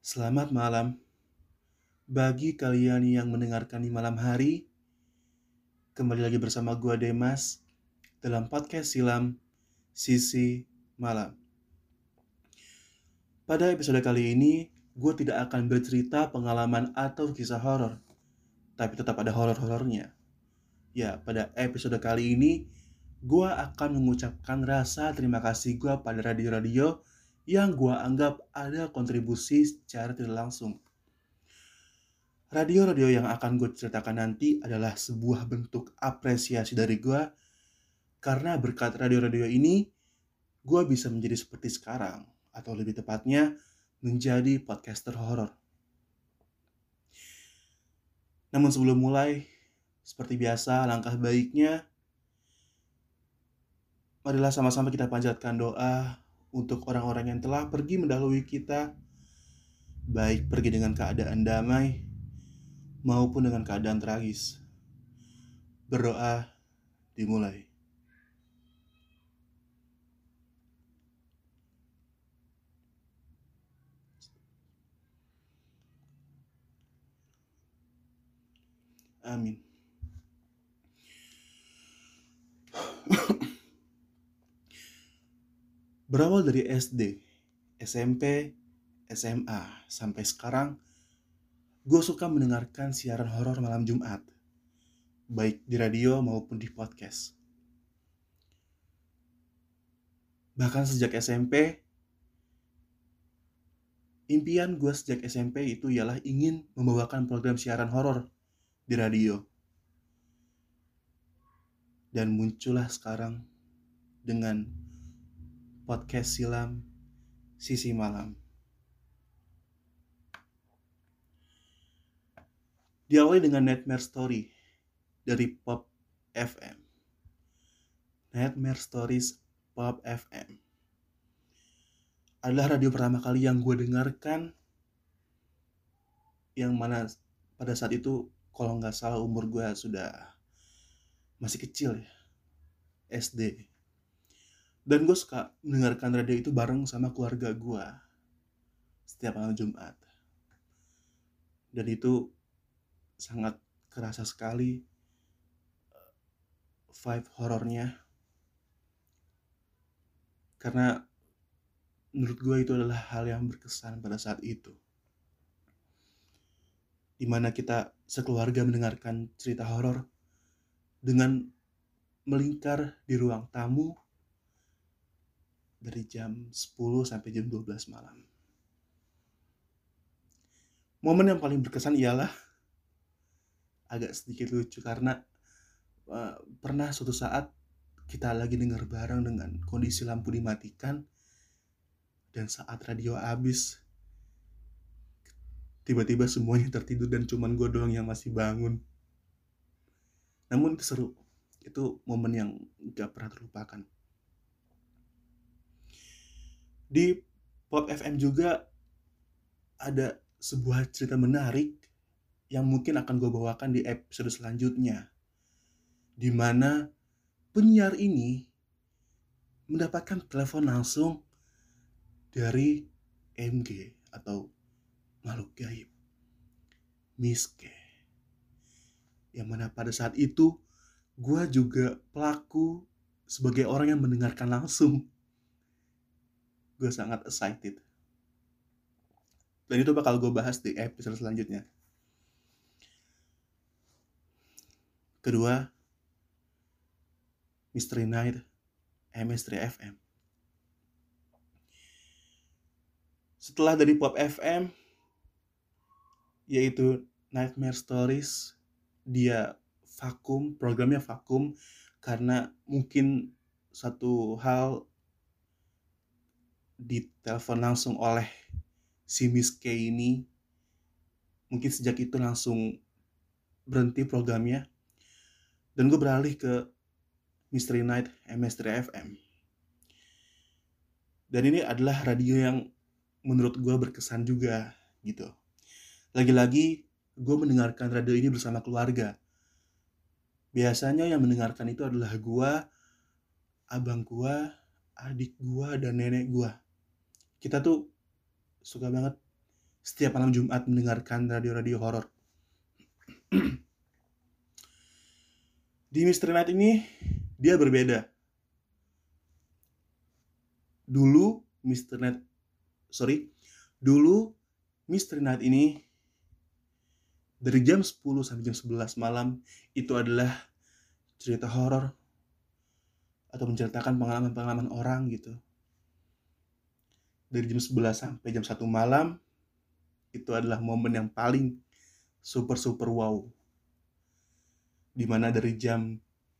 Selamat malam. Bagi kalian yang mendengarkan di malam hari, kembali lagi bersama gua Demas dalam podcast Silam Sisi Malam. Pada episode kali ini, gue tidak akan bercerita pengalaman atau kisah horor, tapi tetap ada horor-horornya. Ya, pada episode kali ini, gue akan mengucapkan rasa terima kasih gue pada radio-radio yang gue anggap ada kontribusi secara tidak langsung. Radio-radio yang akan gue ceritakan nanti adalah sebuah bentuk apresiasi dari gue, karena berkat radio-radio ini, gue bisa menjadi seperti sekarang, atau lebih tepatnya, menjadi podcaster horor. Namun sebelum mulai, seperti biasa, langkah baiknya, marilah sama-sama kita panjatkan doa untuk orang-orang yang telah pergi mendahului kita, baik pergi dengan keadaan damai maupun dengan keadaan tragis. Berdoa dimulai. Amin. Berawal dari SD, SMP, SMA, sampai sekarang, gue suka mendengarkan siaran horor malam Jumat, baik di radio maupun di podcast. Bahkan sejak SMP, impian gue sejak SMP itu ialah ingin membawakan program siaran horor di radio. Dan muncullah sekarang dengan podcast silam sisi malam. Diawali dengan Nightmare Story dari Pop FM. Nightmare Stories Pop FM adalah radio pertama kali yang gue dengarkan yang mana pada saat itu kalau nggak salah umur gue sudah masih kecil ya SD dan gue suka mendengarkan radio itu bareng sama keluarga gue setiap malam Jumat. Dan itu sangat kerasa sekali eh, vibe horornya. Karena menurut gue itu adalah hal yang berkesan pada saat itu. Di mana kita sekeluarga mendengarkan cerita horor dengan melingkar di ruang tamu dari jam 10 sampai jam 12 malam. Momen yang paling berkesan ialah agak sedikit lucu karena uh, pernah suatu saat kita lagi dengar bareng dengan kondisi lampu dimatikan dan saat radio habis tiba-tiba semuanya tertidur dan cuman gue doang yang masih bangun namun itu seru itu momen yang gak pernah terlupakan di Pop FM juga ada sebuah cerita menarik yang mungkin akan gue bawakan di episode selanjutnya. Di mana penyiar ini mendapatkan telepon langsung dari MG atau makhluk gaib. Miske. Yang mana pada saat itu gue juga pelaku sebagai orang yang mendengarkan langsung gue sangat excited. Dan itu bakal gue bahas di episode selanjutnya. Kedua Mystery Night MS3 FM setelah dari Pop FM yaitu Nightmare Stories dia vakum programnya vakum karena mungkin satu hal ditelepon langsung oleh si Miss K ini. Mungkin sejak itu langsung berhenti programnya. Dan gue beralih ke Mystery Night MS3 FM dan ini adalah radio yang menurut gue berkesan juga gitu. Lagi-lagi gue mendengarkan radio ini bersama keluarga. Biasanya yang mendengarkan itu adalah gue abang gue adik gue dan nenek gue kita tuh suka banget setiap malam Jumat mendengarkan radio-radio horor. Di Mystery Night ini dia berbeda. Dulu Mystery Night sorry, dulu Mystery Night ini dari jam 10 sampai jam 11 malam itu adalah cerita horor atau menceritakan pengalaman-pengalaman orang gitu. Dari jam 11 sampai jam 1 malam itu adalah momen yang paling super super wow. Di mana dari jam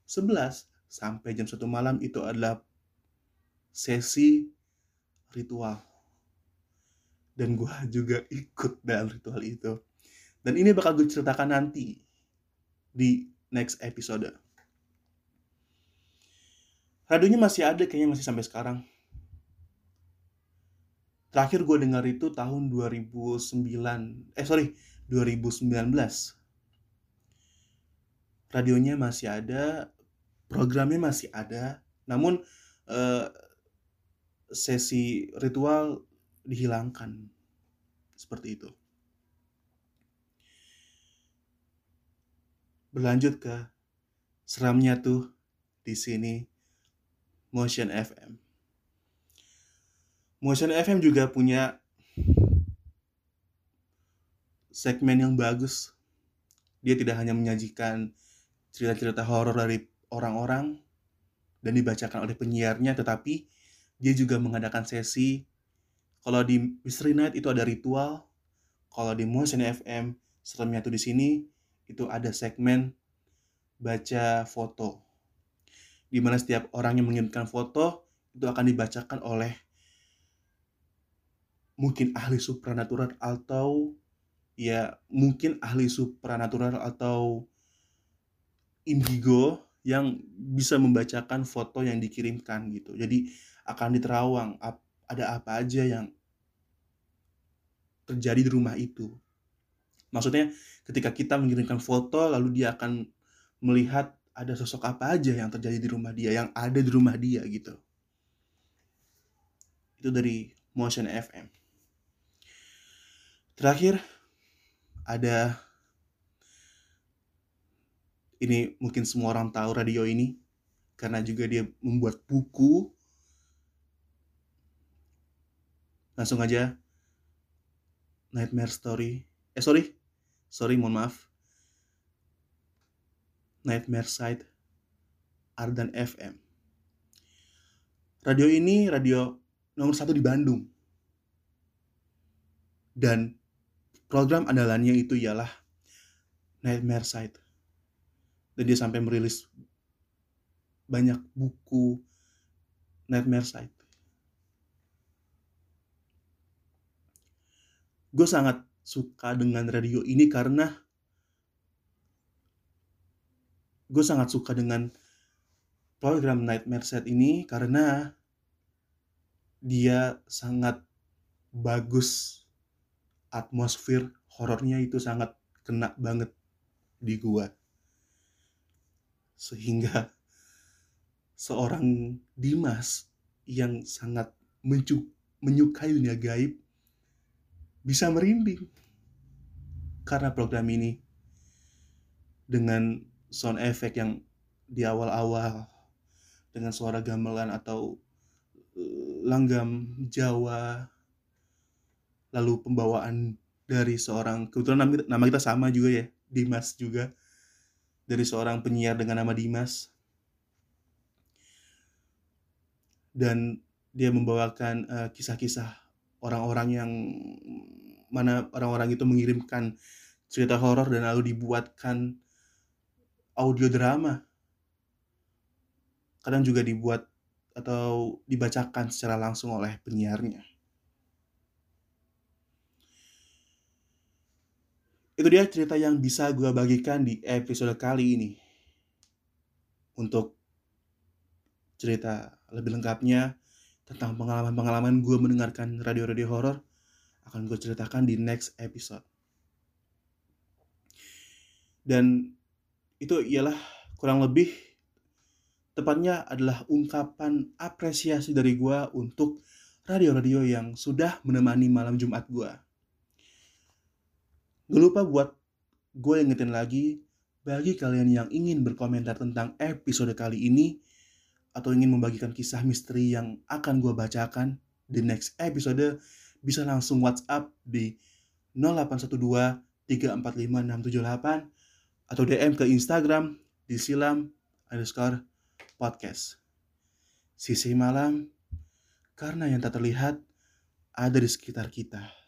11 sampai jam 1 malam itu adalah sesi ritual. Dan gue juga ikut dalam ritual itu. Dan ini bakal gue ceritakan nanti di next episode. Radionya masih ada kayaknya masih sampai sekarang. Terakhir gue dengar itu tahun 2009. Eh sorry, 2019. Radionya masih ada, programnya masih ada. Namun eh, sesi ritual dihilangkan. Seperti itu. Berlanjut ke seramnya tuh di sini Motion FM. Motion FM juga punya segmen yang bagus. Dia tidak hanya menyajikan cerita-cerita horor dari orang-orang dan dibacakan oleh penyiarnya, tetapi dia juga mengadakan sesi. Kalau di Mystery Night itu ada ritual, kalau di Motion FM seremnya tuh di sini itu ada segmen baca foto di mana setiap orang yang mengirimkan foto itu akan dibacakan oleh mungkin ahli supranatural atau ya mungkin ahli supranatural atau indigo yang bisa membacakan foto yang dikirimkan gitu. Jadi akan diterawang ada apa aja yang terjadi di rumah itu. Maksudnya ketika kita mengirimkan foto lalu dia akan melihat ada sosok apa aja yang terjadi di rumah dia, yang ada di rumah dia gitu. Itu dari Motion FM. Terakhir ada ini mungkin semua orang tahu radio ini karena juga dia membuat buku. Langsung aja Nightmare Story. Eh sorry, sorry mohon maaf Nightmare Side Ardan FM. Radio ini radio nomor satu di Bandung. Dan program andalannya itu ialah Nightmare Side. Dan dia sampai merilis banyak buku Nightmare Side. Gue sangat suka dengan radio ini karena gue sangat suka dengan program Nightmare Set ini karena dia sangat bagus atmosfer horornya itu sangat kena banget di gua. Sehingga seorang Dimas yang sangat menyukai dunia gaib bisa merinding. Karena program ini dengan sound effect yang di awal-awal dengan suara gamelan atau eh, langgam Jawa lalu pembawaan dari seorang kebetulan nama, kita sama juga ya Dimas juga. Dari seorang penyiar dengan nama Dimas. Dan dia membawakan eh, kisah-kisah orang-orang yang mana orang-orang itu mengirimkan cerita horor dan lalu dibuatkan audio drama. Kadang juga dibuat atau dibacakan secara langsung oleh penyiarnya. Itu dia cerita yang bisa gue bagikan di episode kali ini. Untuk cerita lebih lengkapnya tentang pengalaman-pengalaman gue mendengarkan radio-radio horor akan gue ceritakan di next episode. Dan itu ialah kurang lebih tepatnya adalah ungkapan apresiasi dari gue untuk radio-radio yang sudah menemani malam Jumat gue. Gak lupa buat gue ingetin lagi, bagi kalian yang ingin berkomentar tentang episode kali ini, atau ingin membagikan kisah misteri yang akan gue bacakan di next episode, bisa langsung WhatsApp di 0812 345 678 atau DM ke Instagram di silam underscore podcast. Sisi malam, karena yang tak terlihat ada di sekitar kita.